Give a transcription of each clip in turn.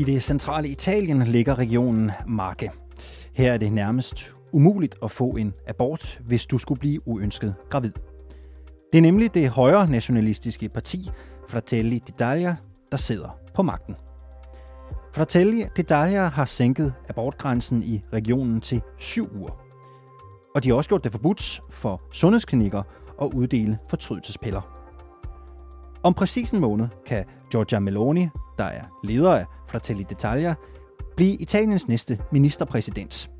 I det centrale Italien ligger regionen Marke. Her er det nærmest umuligt at få en abort, hvis du skulle blive uønsket gravid. Det er nemlig det højre nationalistiske parti Fratelli d'Italia, der sidder på magten. Fratelli d'Italia har sænket abortgrænsen i regionen til syv uger. Og de har også gjort det forbudt for sundhedsklinikker at uddele fortrydelsespiller. Om præcis en måned kan Giorgia Meloni, der er leder af Fratelli d'Italia, blive Italiens næste ministerpræsident.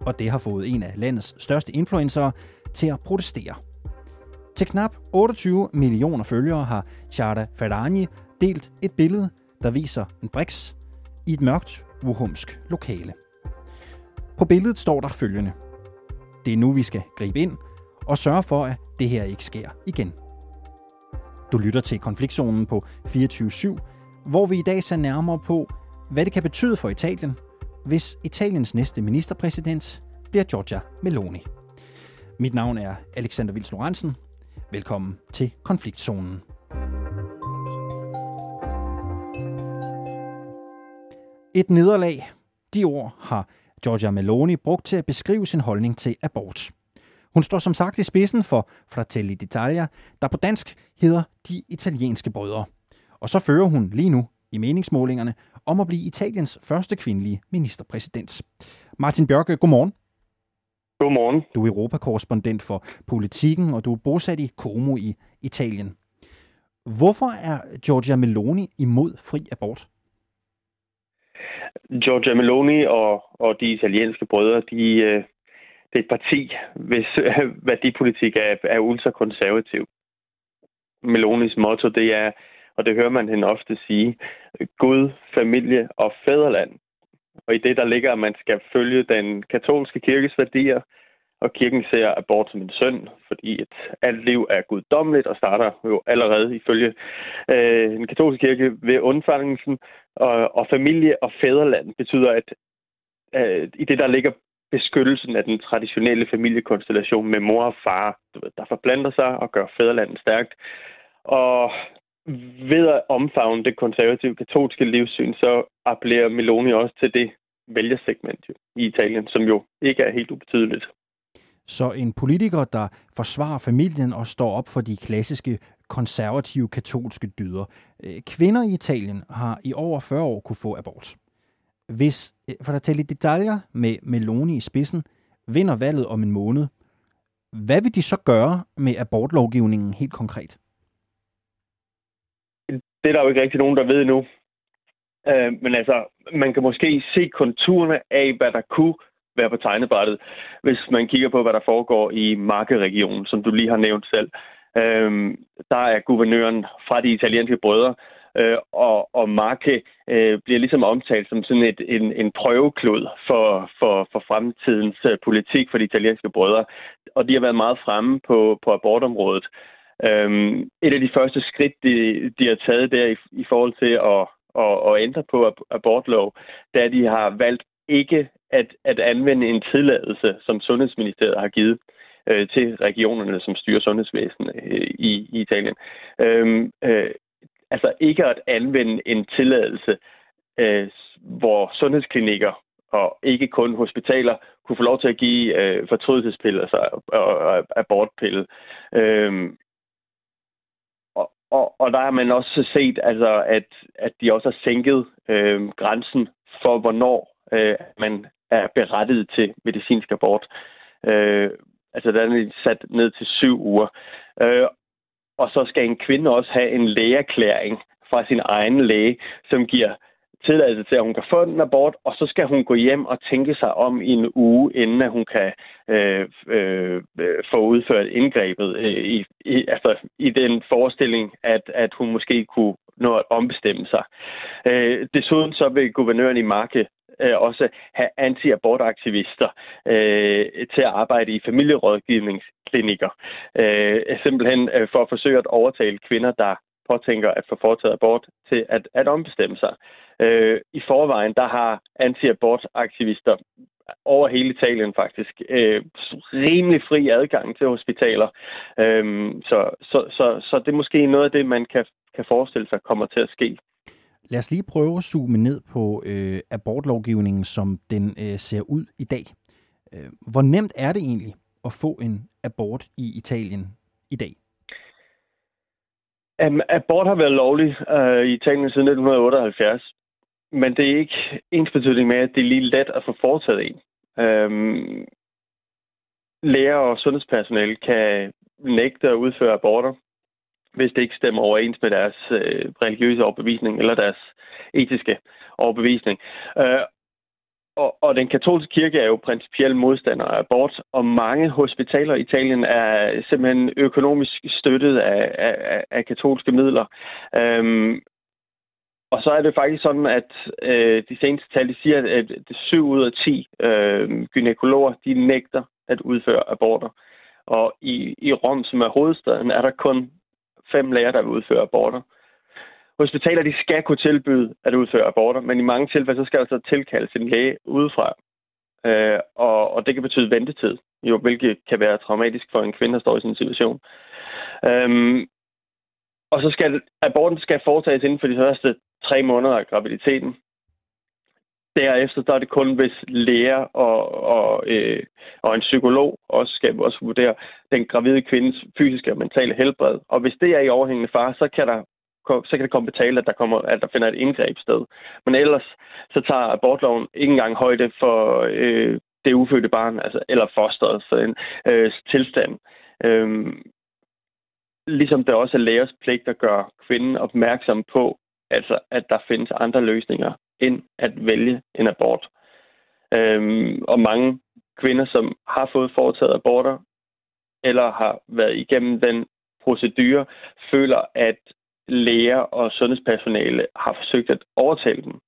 Og det har fået en af landets største influencer til at protestere. Til knap 28 millioner følgere har Chiara Ferragni delt et billede, der viser en briks i et mørkt, wuhumsk lokale. På billedet står der følgende. Det er nu, vi skal gribe ind og sørge for, at det her ikke sker igen. Du lytter til konfliktzonen på 24-7, hvor vi i dag ser nærmere på, hvad det kan betyde for Italien, hvis Italiens næste ministerpræsident bliver Giorgia Meloni. Mit navn er Alexander Vils Lorentzen. Velkommen til konfliktzonen. Et nederlag. De ord har Giorgia Meloni brugt til at beskrive sin holdning til abort. Hun står som sagt i spidsen for Fratelli d'Italia, der på dansk hedder De Italienske Brødre. Og så fører hun lige nu i meningsmålingerne om at blive Italiens første kvindelige ministerpræsident. Martin Bjørke, godmorgen. Godmorgen. Du er europakorrespondent for politikken, og du er bosat i Como i Italien. Hvorfor er Giorgia Meloni imod fri abort? Giorgia Meloni og, og de italienske brødre, de, øh, det er et parti, hvis værdipolitik er, er ultrakonservativ. Melonis motto, det er, og det hører man hende ofte sige, Gud, familie og fædreland. Og i det, der ligger, at man skal følge den katolske kirkes værdier, og kirken ser abort som en synd, fordi et alt liv er guddommeligt og starter jo allerede ifølge øh, den katolske kirke ved undfangelsen. Og, og familie og fædreland betyder, at øh, i det, der ligger beskyttelsen af den traditionelle familiekonstellation med mor og far, der forplanter sig og gør fædrelandet stærkt. Og ved at omfavne det konservative katolske livssyn, så appellerer Meloni også til det vælgersegment i Italien, som jo ikke er helt ubetydeligt. Så en politiker, der forsvarer familien og står op for de klassiske konservative katolske dyder. Øh, kvinder i Italien har i over 40 år kunne få abort. Hvis øh, for at tale detaljer med Meloni i spidsen vinder valget om en måned, hvad vil de så gøre med abortlovgivningen helt konkret? Det er der jo ikke rigtig nogen, der ved nu. Øh, men altså, man kan måske se konturerne af, hvad der kunne være på tegnebrættet, hvis man kigger på, hvad der foregår i markeregionen, som du lige har nævnt selv. Øh, der er guvernøren fra de italienske brødre, øh, øh, og, og Marke øh, bliver ligesom omtalt som sådan et, en, en prøveklod for, for, for fremtidens øh, politik for de italienske brødre. Og de har været meget fremme på, på abortområdet. Øhm, et af de første skridt, de, de har taget der i, i forhold til at, at, at ændre på abortlov, da de har valgt ikke at, at anvende en tilladelse, som Sundhedsministeriet har givet øh, til regionerne, som styrer sundhedsvæsenet øh, i, i Italien. Øhm, øh, altså ikke at anvende en tilladelse, øh, hvor sundhedsklinikker og ikke kun hospitaler kunne få lov til at give øh, fortrydelsespiller altså, og, og abortpille. Øhm, og, og, og der har man også set, altså, at, at de også har sænket øh, grænsen for, hvornår øh, man er berettiget til medicinsk abort. Øh, altså, der er sat ned til syv uger. Øh, og så skal en kvinde også have en lægeerklæring fra sin egen læge, som giver tilladelse til, at hun kan få en abort, og så skal hun gå hjem og tænke sig om i en uge, inden at hun kan øh, øh, øh, få udført indgrebet øh, i, i, altså, i den forestilling, at, at hun måske kunne nå at ombestemme sig. Øh, desuden så vil guvernøren i Marke øh, også have anti-abortaktivister øh, til at arbejde i familierådgivningsklinikker. Øh, simpelthen øh, for at forsøge at overtale kvinder, der påtænker at få foretaget abort, til at, at ombestemme sig. Øh, I forvejen, der har anti-abortaktivister over hele Italien faktisk øh, rimelig fri adgang til hospitaler. Øh, så, så, så, så det er måske noget af det, man kan, kan forestille sig kommer til at ske. Lad os lige prøve at zoome ned på øh, abortlovgivningen, som den øh, ser ud i dag. Øh, hvor nemt er det egentlig at få en abort i Italien i dag? Um, abort har været lovlig uh, øh, i Italien siden 1978, men det er ikke ens betydning med, at det er lige let at få foretaget en. Um, læger og sundhedspersonale kan nægte at udføre aborter, hvis det ikke stemmer overens med deres øh, religiøse overbevisning eller deres etiske overbevisning. Øh, og, og den katolske kirke er jo principielt modstander af abort, og mange hospitaler i Italien er simpelthen økonomisk støttet af, af, af katolske midler. Øhm, og så er det faktisk sådan, at øh, de seneste tal de siger, at det 7 ud af 10 øh, gynækologer de nægter at udføre aborter. Og i, i Rom, som er hovedstaden, er der kun fem læger, der vil udføre aborter. Hospitaler de skal kunne tilbyde at udføre aborter, men i mange tilfælde så skal der så tilkaldes en læge udefra. Øh, og, og det kan betyde ventetid, jo, hvilket kan være traumatisk for en kvinde, der står i sådan en situation. Øhm, og så skal aborten skal foretages inden for de første tre måneder af graviditeten. Derefter der er det kun, hvis læger og, og, øh, og en psykolog også skal også vurdere den gravide kvindes fysiske og mentale helbred. Og hvis det er i overhængende far, så kan der så kan det komme betale, at der, kommer, at der finder et indgreb sted. Men ellers så tager abortloven ikke engang højde for øh, det ufødte barn, altså, eller fosteret, en øh, tilstand. Øhm, ligesom det også er lægers pligt at gøre kvinden opmærksom på, altså, at der findes andre løsninger end at vælge en abort. Øhm, og mange kvinder, som har fået foretaget aborter, eller har været igennem den procedure, føler, at læger og sundhedspersonale har forsøgt at overtale dem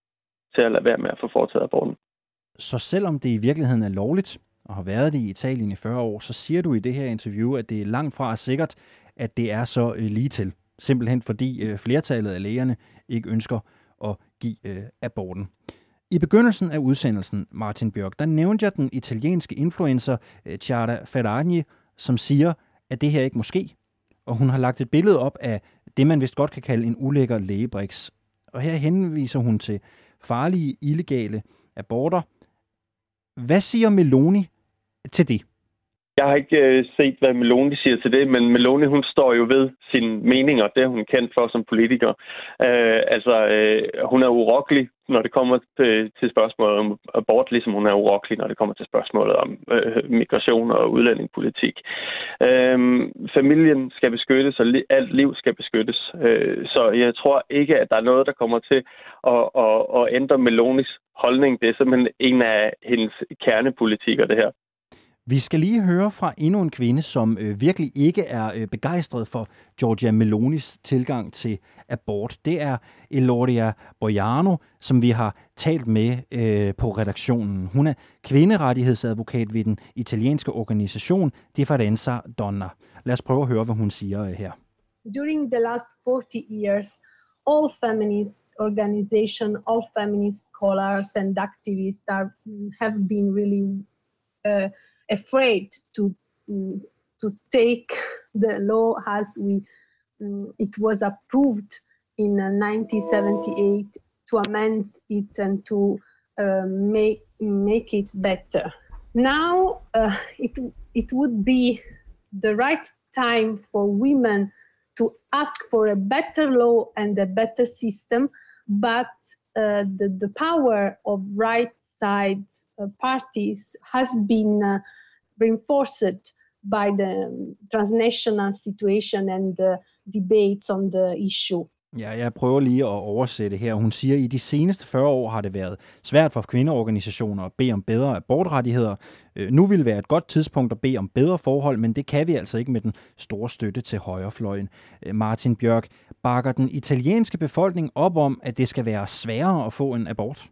til at lade være med at få foretaget aborten. Så selvom det i virkeligheden er lovligt, og har været det i Italien i 40 år, så siger du i det her interview, at det er langt fra sikkert, at det er så øh, lige til. Simpelthen fordi øh, flertallet af lægerne ikke ønsker at give øh, aborten. I begyndelsen af udsendelsen, Martin Bjørk, der nævnte jeg den italienske influencer øh, Chiara Ferragni, som siger, at det her ikke må ske. Og hun har lagt et billede op af det, man vist godt kan kalde en ulækker lægebriks. Og her henviser hun til farlige, illegale aborter. Hvad siger Meloni til det? Jeg har ikke øh, set, hvad Meloni siger til det, men Meloni hun står jo ved sine meninger. Det er hun kendt for som politiker. Øh, altså, øh, hun er urokkelig, når det kommer til, til spørgsmålet om abort, ligesom hun er urokkelig, når det kommer til spørgsmålet om øh, migration og udlændingepolitik. Øh, familien skal beskyttes, og li- alt liv skal beskyttes. Øh, så jeg tror ikke, at der er noget, der kommer til at, at, at ændre Melonis holdning. Det er simpelthen en af hendes kernepolitikker, det her. Vi skal lige høre fra endnu en kvinde, som øh, virkelig ikke er øh, begejstret for Giorgia Melonis tilgang til abort. Det er Eloria Boiano, som vi har talt med øh, på redaktionen. Hun er kvinderettighedsadvokat ved den italienske organisation Differenza Donna. Lad os prøve at høre, hvad hun siger øh, her. During the last 40 years, all feminist organizations, all feminist scholars and activists are, mm, have been really uh, afraid to um, to take the law as we um, it was approved in uh, 1978 to amend it and to uh, make make it better. Now uh, it it would be the right time for women to ask for a better law and a better system, but uh, the, the power of right side uh, parties has been uh, reinforced by the transnational situation and the debates on the issue. Ja, jeg prøver lige at oversætte her. Hun siger, at i de seneste 40 år har det været svært for kvindeorganisationer at bede om bedre abortrettigheder. Øh, nu vil være et godt tidspunkt at bede om bedre forhold, men det kan vi altså ikke med den store støtte til højrefløjen. Øh, Martin Bjørk, bakker den italienske befolkning op om, at det skal være sværere at få en abort?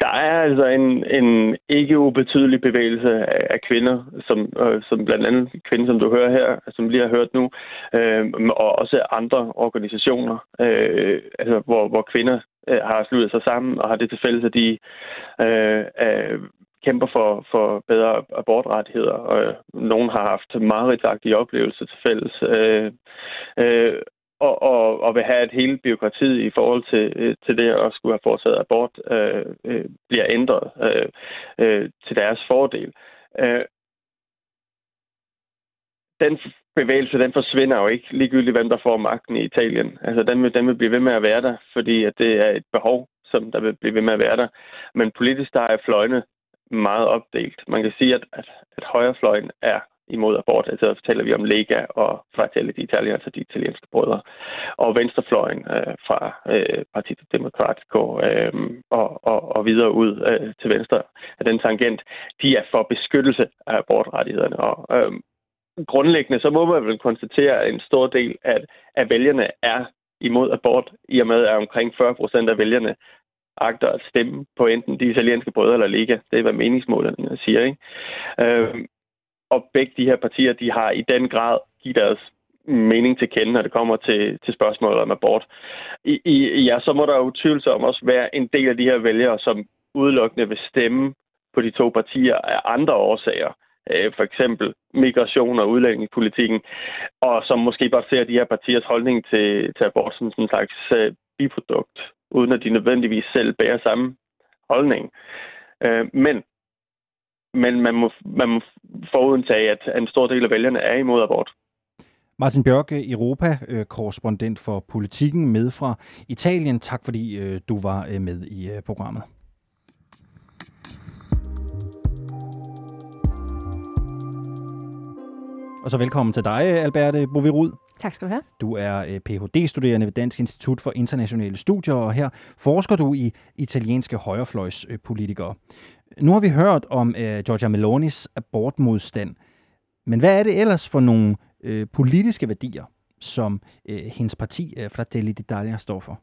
Der er altså en, en ikke ubetydelig bevægelse af, af kvinder, som, øh, som blandt andet kvinder, som du hører her, som lige har hørt nu, øh, og også andre organisationer, øh, altså, hvor, hvor kvinder øh, har sluttet sig sammen og har det til fælles, at de øh, øh, kæmper for, for bedre abortrettigheder, og øh, nogen har haft meget oplevelser til fælles. Øh, øh, og, og, og vil have, at hele byråkratiet i forhold til, øh, til det at skulle have foretaget abort øh, øh, bliver ændret øh, øh, til deres fordel. Øh, den bevægelse, den forsvinder jo ikke ligegyldigt, hvem der får magten i Italien. Altså, den vil, den vil blive ved med at være der, fordi at det er et behov, som der vil blive ved med at være der. Men politisk, der er fløjene meget opdelt. Man kan sige, at, at, at højrefløjen er imod abort. Altså taler vi om Lega og Fratelli d'Italia, altså de italienske brødre. Og venstrefløjen øh, fra øh, Partito Democratico øh, og, og, og videre ud øh, til venstre af den tangent, de er for beskyttelse af abortrettighederne. Og øh, grundlæggende så må man vel konstatere, at en stor del af, af vælgerne er imod abort, i og med at omkring 40 procent af vælgerne agter at stemme på enten de italienske brødre eller Lega. Det er, hvad meningsmålerne siger. Ikke? Øh, og begge de her partier, de har i den grad givet deres mening til kende, når det kommer til, til spørgsmålet om abort. I, i, ja, så må der jo tvivlsomt også være en del af de her vælgere, som udelukkende vil stemme på de to partier af andre årsager. Øh, for eksempel migration og udlændingepolitikken, og som måske bare ser de her partiers holdning til, til abort som sådan en slags øh, biprodukt, uden at de nødvendigvis selv bærer samme holdning. Øh, men men man må, man må forudtage, at en stor del af vælgerne er imod abort. Martin Bjørke, Europa-korrespondent for Politikken med fra Italien. Tak fordi øh, du var øh, med i øh, programmet. Og så velkommen til dig, Alberte Bovirud. Tak skal du have. Du er Ph.D.-studerende ved Dansk Institut for Internationale Studier, og her forsker du i italienske højrefløjspolitikere. Nu har vi hørt om øh, Giorgia Melonis abortmodstand, men hvad er det ellers for nogle øh, politiske værdier, som øh, hendes parti, øh, Fratelli d'Italia, står for?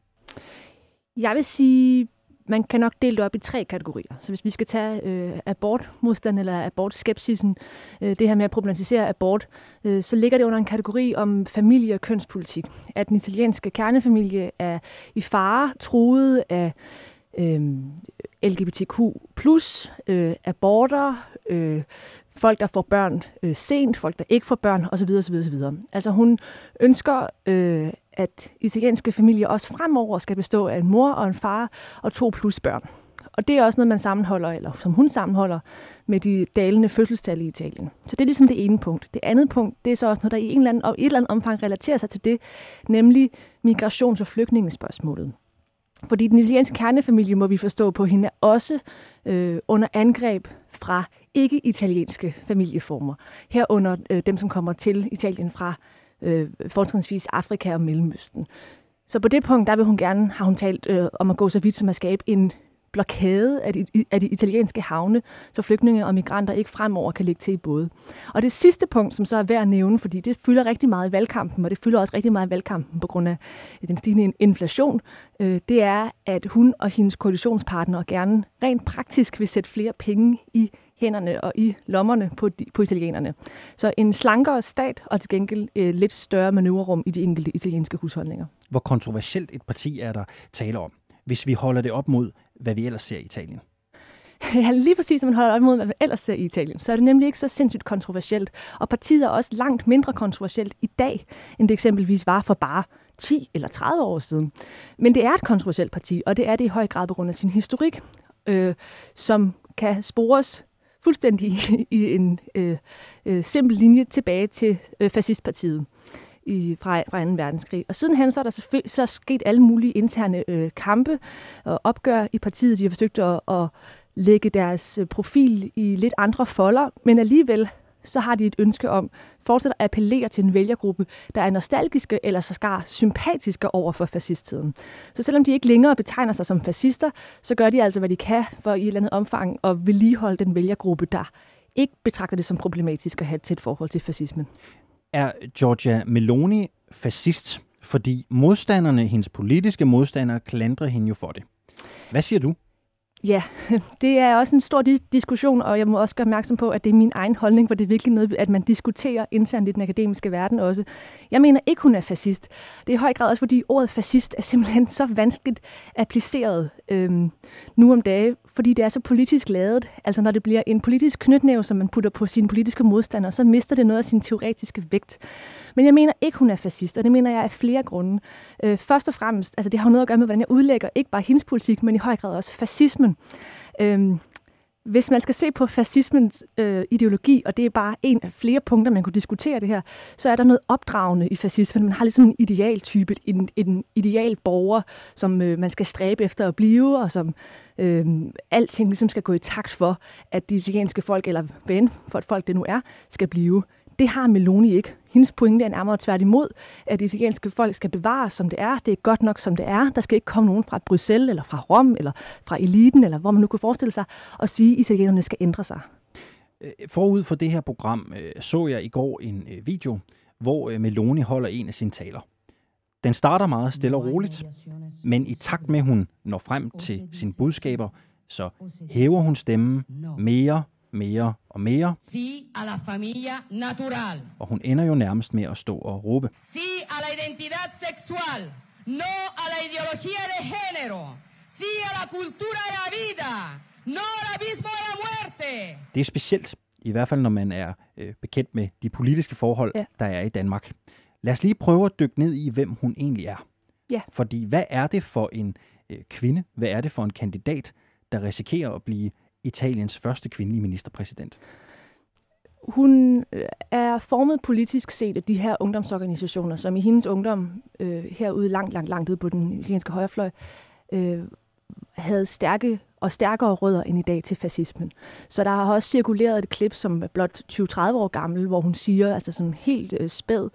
Jeg vil sige, man kan nok dele det op i tre kategorier. Så hvis vi skal tage øh, abortmodstand eller abortskepsisen, øh, det her med at problematisere abort, øh, så ligger det under en kategori om familie- og kønspolitik. At den italienske kernefamilie er i fare, truet af øh, LGBTQ+, øh, aborter, øh, folk, der får børn øh, sent, folk, der ikke får børn, osv. osv., osv. Altså hun ønsker, øh, at italienske familier også fremover skal bestå af en mor og en far og to plus børn. Og det er også noget, man sammenholder, eller som hun sammenholder, med de dalende fødselstal i Italien. Så det er ligesom det ene punkt. Det andet punkt, det er så også noget, der i, en eller anden, i et eller andet omfang relaterer sig til det, nemlig migrations- og flygtningespørgsmålet. Fordi den italienske kernefamilie, må vi forstå på hende, er også øh, under angreb fra ikke-italienske familieformer. Herunder øh, dem, som kommer til Italien fra øh, fortrinsvis Afrika og Mellemøsten. Så på det punkt, der vil hun gerne, har hun talt øh, om at gå så vidt som at skabe en blokade af de, af de italienske havne, så flygtninge og migranter ikke fremover kan ligge til i både. Og det sidste punkt, som så er værd at nævne, fordi det fylder rigtig meget i valgkampen, og det fylder også rigtig meget i valgkampen på grund af øh, den stigende inflation, øh, det er, at hun og hendes koalitionspartnere gerne rent praktisk vil sætte flere penge i hænderne og i lommerne på, de, på italienerne. Så en slankere stat og til gengæld øh, lidt større manøvrerum i de enkelte italienske husholdninger. Hvor kontroversielt et parti er der tale om, hvis vi holder det op mod hvad vi ellers ser i Italien. Ja, lige præcis, når man holder op mod, hvad vi ellers ser i Italien, så er det nemlig ikke så sindssygt kontroversielt. Og partiet er også langt mindre kontroversielt i dag, end det eksempelvis var for bare 10 eller 30 år siden. Men det er et kontroversielt parti, og det er det i høj grad på grund af sin historik, øh, som kan spores fuldstændig i en øh, øh, simpel linje tilbage til øh, fascistpartiet i, fra, fra 2. verdenskrig. Og sidenhen så er der selvfølgelig så er sket alle mulige interne øh, kampe og opgør i partiet. De har forsøgt at, at lægge deres øh, profil i lidt andre folder, men alligevel så har de et ønske om fortsat at appellere til en vælgergruppe, der er nostalgiske eller så skar sympatiske over for fascisttiden. Så selvom de ikke længere betegner sig som fascister, så gør de altså, hvad de kan for i et eller andet omfang at vedligeholde den vælgergruppe, der ikke betragter det som problematisk at have et tæt forhold til fascismen er Giorgia Meloni fascist, fordi modstanderne, hendes politiske modstandere, klandrer hende jo for det. Hvad siger du? Ja, det er også en stor diskussion, og jeg må også gøre opmærksom på, at det er min egen holdning, for det er virkelig noget, at man diskuterer internt i den akademiske verden også. Jeg mener ikke, hun er fascist. Det er i høj grad også, fordi ordet fascist er simpelthen så vanskeligt appliceret øhm, nu om dage, fordi det er så politisk lavet. Altså når det bliver en politisk knytnæve, som man putter på sine politiske modstandere, så mister det noget af sin teoretiske vægt. Men jeg mener ikke, hun er fascist, og det mener jeg af flere grunde. Øh, først og fremmest, altså det har noget at gøre med, hvordan jeg udlægger ikke bare hendes politik, men i høj grad også fascismen. Øh, hvis man skal se på fascismens øh, ideologi, og det er bare en af flere punkter, man kunne diskutere det her, så er der noget opdragende i fascismen. Man har ligesom en idealtype, en, en ideal borger, som øh, man skal stræbe efter at blive, og som øh, alting ligesom skal gå i takt for, at de italienske folk, eller hvad for et folk det nu er, skal blive. Det har Meloni ikke. Hendes pointe er nærmere tværtimod, at det italienske folk skal bevares, som det er. Det er godt nok, som det er. Der skal ikke komme nogen fra Bruxelles, eller fra Rom, eller fra eliten, eller hvor man nu kunne forestille sig, og sige, at italienerne skal ændre sig. Øh, forud for det her program øh, så jeg i går en øh, video, hvor Meloni holder en af sine taler. Den starter meget stille og roligt, men i takt med, at hun når frem til sine budskaber, så hæver hun stemmen mere mere og mere. Sí a la familia natural. Og hun ender jo nærmest med at stå og råbe. Sí a la identidad sexual. No a la ideología de género. Sí a la cultura de la vida. No al abismo de la muerte. Det er specielt, i hvert fald når man er øh, bekendt med de politiske forhold, ja. der er i Danmark. Lad os lige prøve at dykke ned i, hvem hun egentlig er. Ja. Fordi hvad er det for en øh, kvinde, hvad er det for en kandidat, der risikerer at blive Italiens første kvindelige ministerpræsident? Hun øh, er formet politisk set af de her ungdomsorganisationer, som i hendes ungdom øh, herude langt, langt, langt ude på den italienske højrefløj, øh, havde stærke og stærkere rødder end i dag til fascismen. Så der har også cirkuleret et klip, som er blot 20-30 år gammel, hvor hun siger, altså sådan helt øh, spæd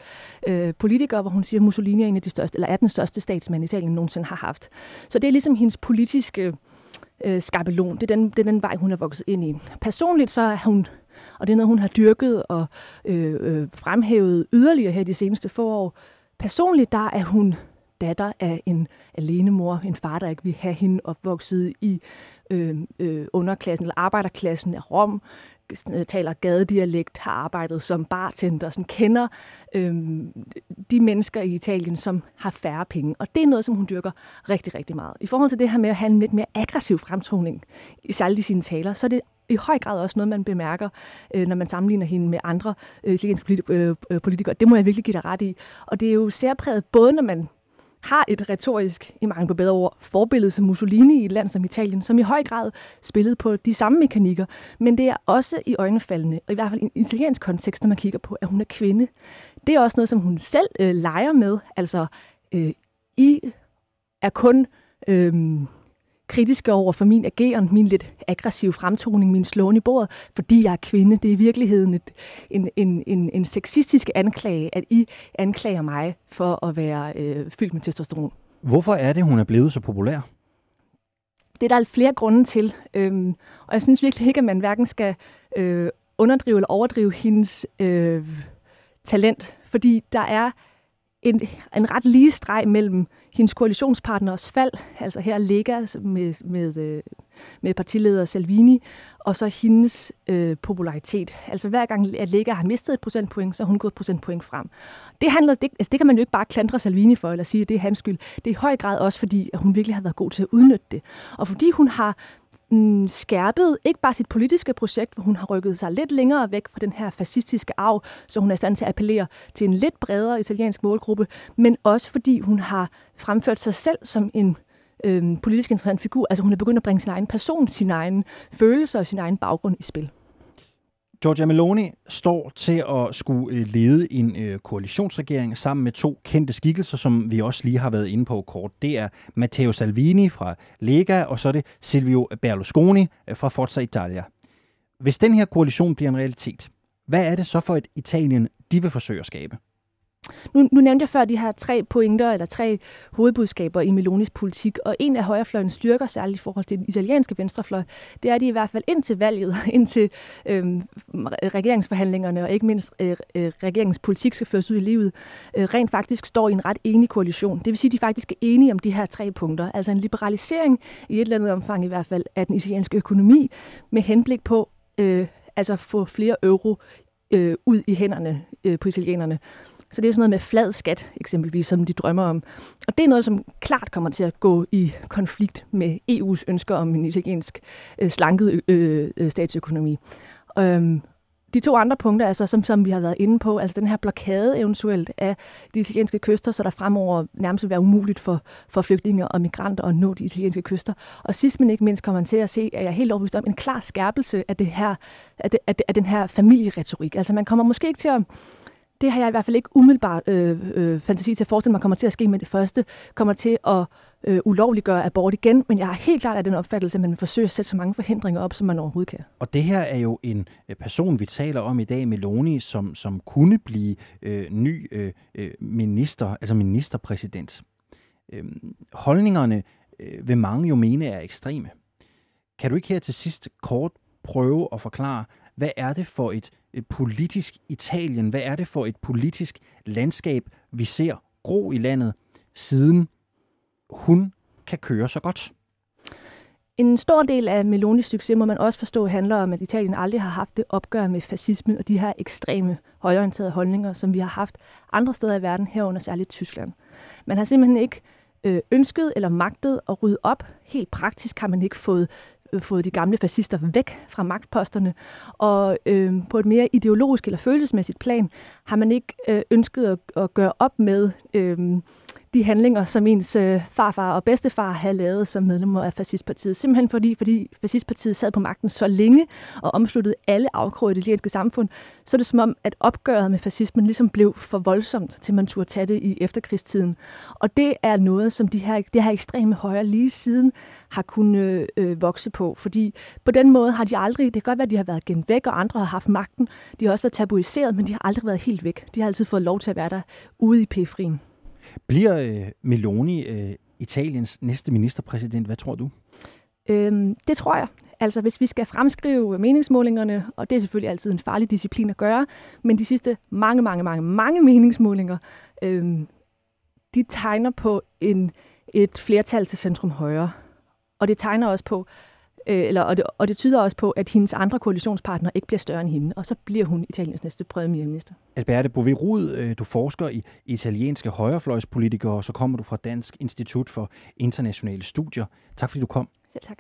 øh, politiker, hvor hun siger, at Mussolini er en af de største, eller er den største statsmand, Italien nogensinde har haft. Så det er ligesom hendes politiske øh, skabelon. Det er, den, det er den vej, hun er vokset ind i. Personligt så er hun, og det er noget, hun har dyrket og øh, øh, fremhævet yderligere her de seneste få år. Personligt der er hun datter af en alenemor, en far, der ikke vil have hende opvokset i øh, øh, underklassen eller arbejderklassen af Rom, Øh, taler gadedialekt, har arbejdet som bartender, sådan kender øhm, de mennesker i Italien, som har færre penge. Og det er noget, som hun dyrker rigtig, rigtig meget. I forhold til det her med at have en lidt mere aggressiv fremtoning, særligt i sine taler, så er det i høj grad også noget, man bemærker, øh, når man sammenligner hende med andre øh, italienske øh, øh, politikere. Det må jeg virkelig give dig ret i. Og det er jo særpræget, både når man har et retorisk, i mange på bedre ord, forbillede som Mussolini i et land som Italien, som i høj grad spillede på de samme mekanikker. Men det er også i øjnefaldene, og i hvert fald i en italiensk kontekst, når man kigger på, at hun er kvinde. Det er også noget, som hun selv øh, leger med. Altså, øh, I er kun øh, kritiske over for min ageren, min lidt aggressive fremtoning, min slåen i bordet, fordi jeg er kvinde. Det er i virkeligheden et, en, en, en, en sexistisk anklage, at I anklager mig for at være øh, fyldt med testosteron. Hvorfor er det, hun er blevet så populær? Det er der flere grunde til, øhm, og jeg synes virkelig ikke, at man hverken skal øh, underdrive eller overdrive hendes øh, talent, fordi der er en, en ret lige streg mellem hendes koalitionspartners fald, altså her ligger med, med, øh, med partileder Salvini, og så hendes øh, popularitet. Altså hver gang at Lega har mistet et procentpoint, så har hun gået et procentpoint frem. Det, handler, det, altså det kan man jo ikke bare klandre Salvini for, eller sige, at det er hans skyld. Det er i høj grad også, fordi at hun virkelig har været god til at udnytte det. Og fordi hun har mm, skærpet ikke bare sit politiske projekt, hvor hun har rykket sig lidt længere væk fra den her fascistiske arv, så hun er i stand til at appellere til en lidt bredere italiensk målgruppe, men også fordi hun har fremført sig selv som en øh, politisk interessant figur. Altså hun er begyndt at bringe sin egen person, sin egen følelser og sin egen baggrund i spil. Giorgia Meloni står til at skulle øh, lede en øh, koalitionsregering sammen med to kendte skikkelser, som vi også lige har været inde på kort. Det er Matteo Salvini fra Lega, og så er det Silvio Berlusconi øh, fra Forza Italia. Hvis den her koalition bliver en realitet, hvad er det så for et Italien, de vil forsøge at skabe? Nu, nu nævnte jeg før de her tre pointer, eller tre hovedbudskaber i Melonis politik, og en af højrefløjens styrker, særligt i forhold til den italienske venstrefløj, det er, at de i hvert fald indtil valget, indtil øhm, regeringsforhandlingerne, og ikke mindst øh, øh, regeringens politik skal føres ud i livet, øh, rent faktisk står i en ret enig koalition. Det vil sige, at de faktisk er enige om de her tre punkter. Altså en liberalisering i et eller andet omfang i hvert fald af den italienske økonomi, med henblik på øh, altså få flere euro øh, ud i hænderne øh, på italienerne så det er sådan noget med flad skat, eksempelvis, som de drømmer om. Og det er noget, som klart kommer til at gå i konflikt med EU's ønsker om en italiensk øh, slanket øh, øh, statsøkonomi. Øhm, de to andre punkter, altså, som, som vi har været inde på, altså den her blokade eventuelt af de italienske kyster, så der fremover nærmest vil være umuligt for, for flygtninge og migranter at nå de italienske kyster. Og sidst men ikke mindst kommer man til at se, at jeg er helt overbevist om, en klar skærpelse af, det her, af, det, af, det, af den her familieretorik. Altså man kommer måske ikke til at det har jeg i hvert fald ikke umiddelbart øh, øh, fantasi til at forestille mig kommer til at ske med det første, kommer til at øh, ulovliggøre abort igen, men jeg har helt klart af den opfattelse, at man forsøger at sætte så mange forhindringer op, som man overhovedet kan. Og det her er jo en øh, person, vi taler om i dag, Meloni, som, som kunne blive øh, ny øh, øh minister, altså ministerpræsident. Øh, holdningerne øh, vil mange jo mene er ekstreme. Kan du ikke her til sidst kort prøve at forklare, hvad er det for et, et politisk Italien? Hvad er det for et politisk landskab, vi ser gro i landet, siden hun kan køre så godt? En stor del af Melonis succes, må man også forstå, handler om, at Italien aldrig har haft det opgør med fascismen og de her ekstreme højorienterede holdninger, som vi har haft andre steder i verden, herunder særligt Tyskland. Man har simpelthen ikke øh, ønsket eller magtet at rydde op. Helt praktisk har man ikke fået Øh, fået de gamle fascister væk fra magtposterne, og øh, på et mere ideologisk eller følelsesmæssigt plan har man ikke øh, ønsket at, at gøre op med øh, de handlinger, som ens øh, farfar og bedstefar havde lavet som medlemmer af fascistpartiet. Simpelthen fordi, fordi fascistpartiet sad på magten så længe og omsluttede alle afkroge i det italienske samfund, så er det som om, at opgøret med fascismen ligesom blev for voldsomt, til man turde tage det i efterkrigstiden. Og det er noget, som de her, det her ekstreme højre lige siden har kunnet øh, øh vokse på. Fordi på den måde har de aldrig, det kan godt være, at de har været gemt væk, og andre har haft magten. De har også været tabuiseret, men de har aldrig været helt væk. De har altid fået lov til at være der ude i periferien. Bliver øh, Meloni øh, Italiens næste ministerpræsident? Hvad tror du? Øhm, det tror jeg. Altså, hvis vi skal fremskrive meningsmålingerne, og det er selvfølgelig altid en farlig disciplin at gøre, men de sidste mange, mange, mange, mange meningsmålinger, øhm, de tegner på en, et flertal til centrum højre. Og det tegner også på, øh, eller, og, det, og det tyder også på, at hendes andre koalitionspartnere ikke bliver større end hende, og så bliver hun Italiens næste premierminister. Alberte Bovirud, øh, du forsker i italienske højrefløjspolitikere, og så kommer du fra Dansk Institut for Internationale Studier. Tak fordi du kom. Selv tak.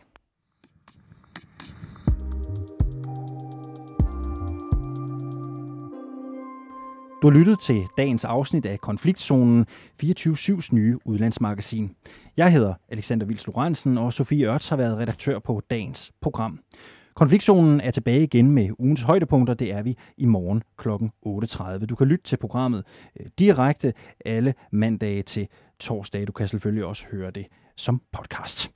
Du har lyttet til dagens afsnit af Konfliktzonen, 24-7's nye udlandsmagasin. Jeg hedder Alexander Vils Lorentzen, og Sofie Ørts har været redaktør på dagens program. Konfliktzonen er tilbage igen med ugens højdepunkter. Det er vi i morgen kl. 8.30. Du kan lytte til programmet øh, direkte alle mandage til torsdag. Du kan selvfølgelig også høre det som podcast.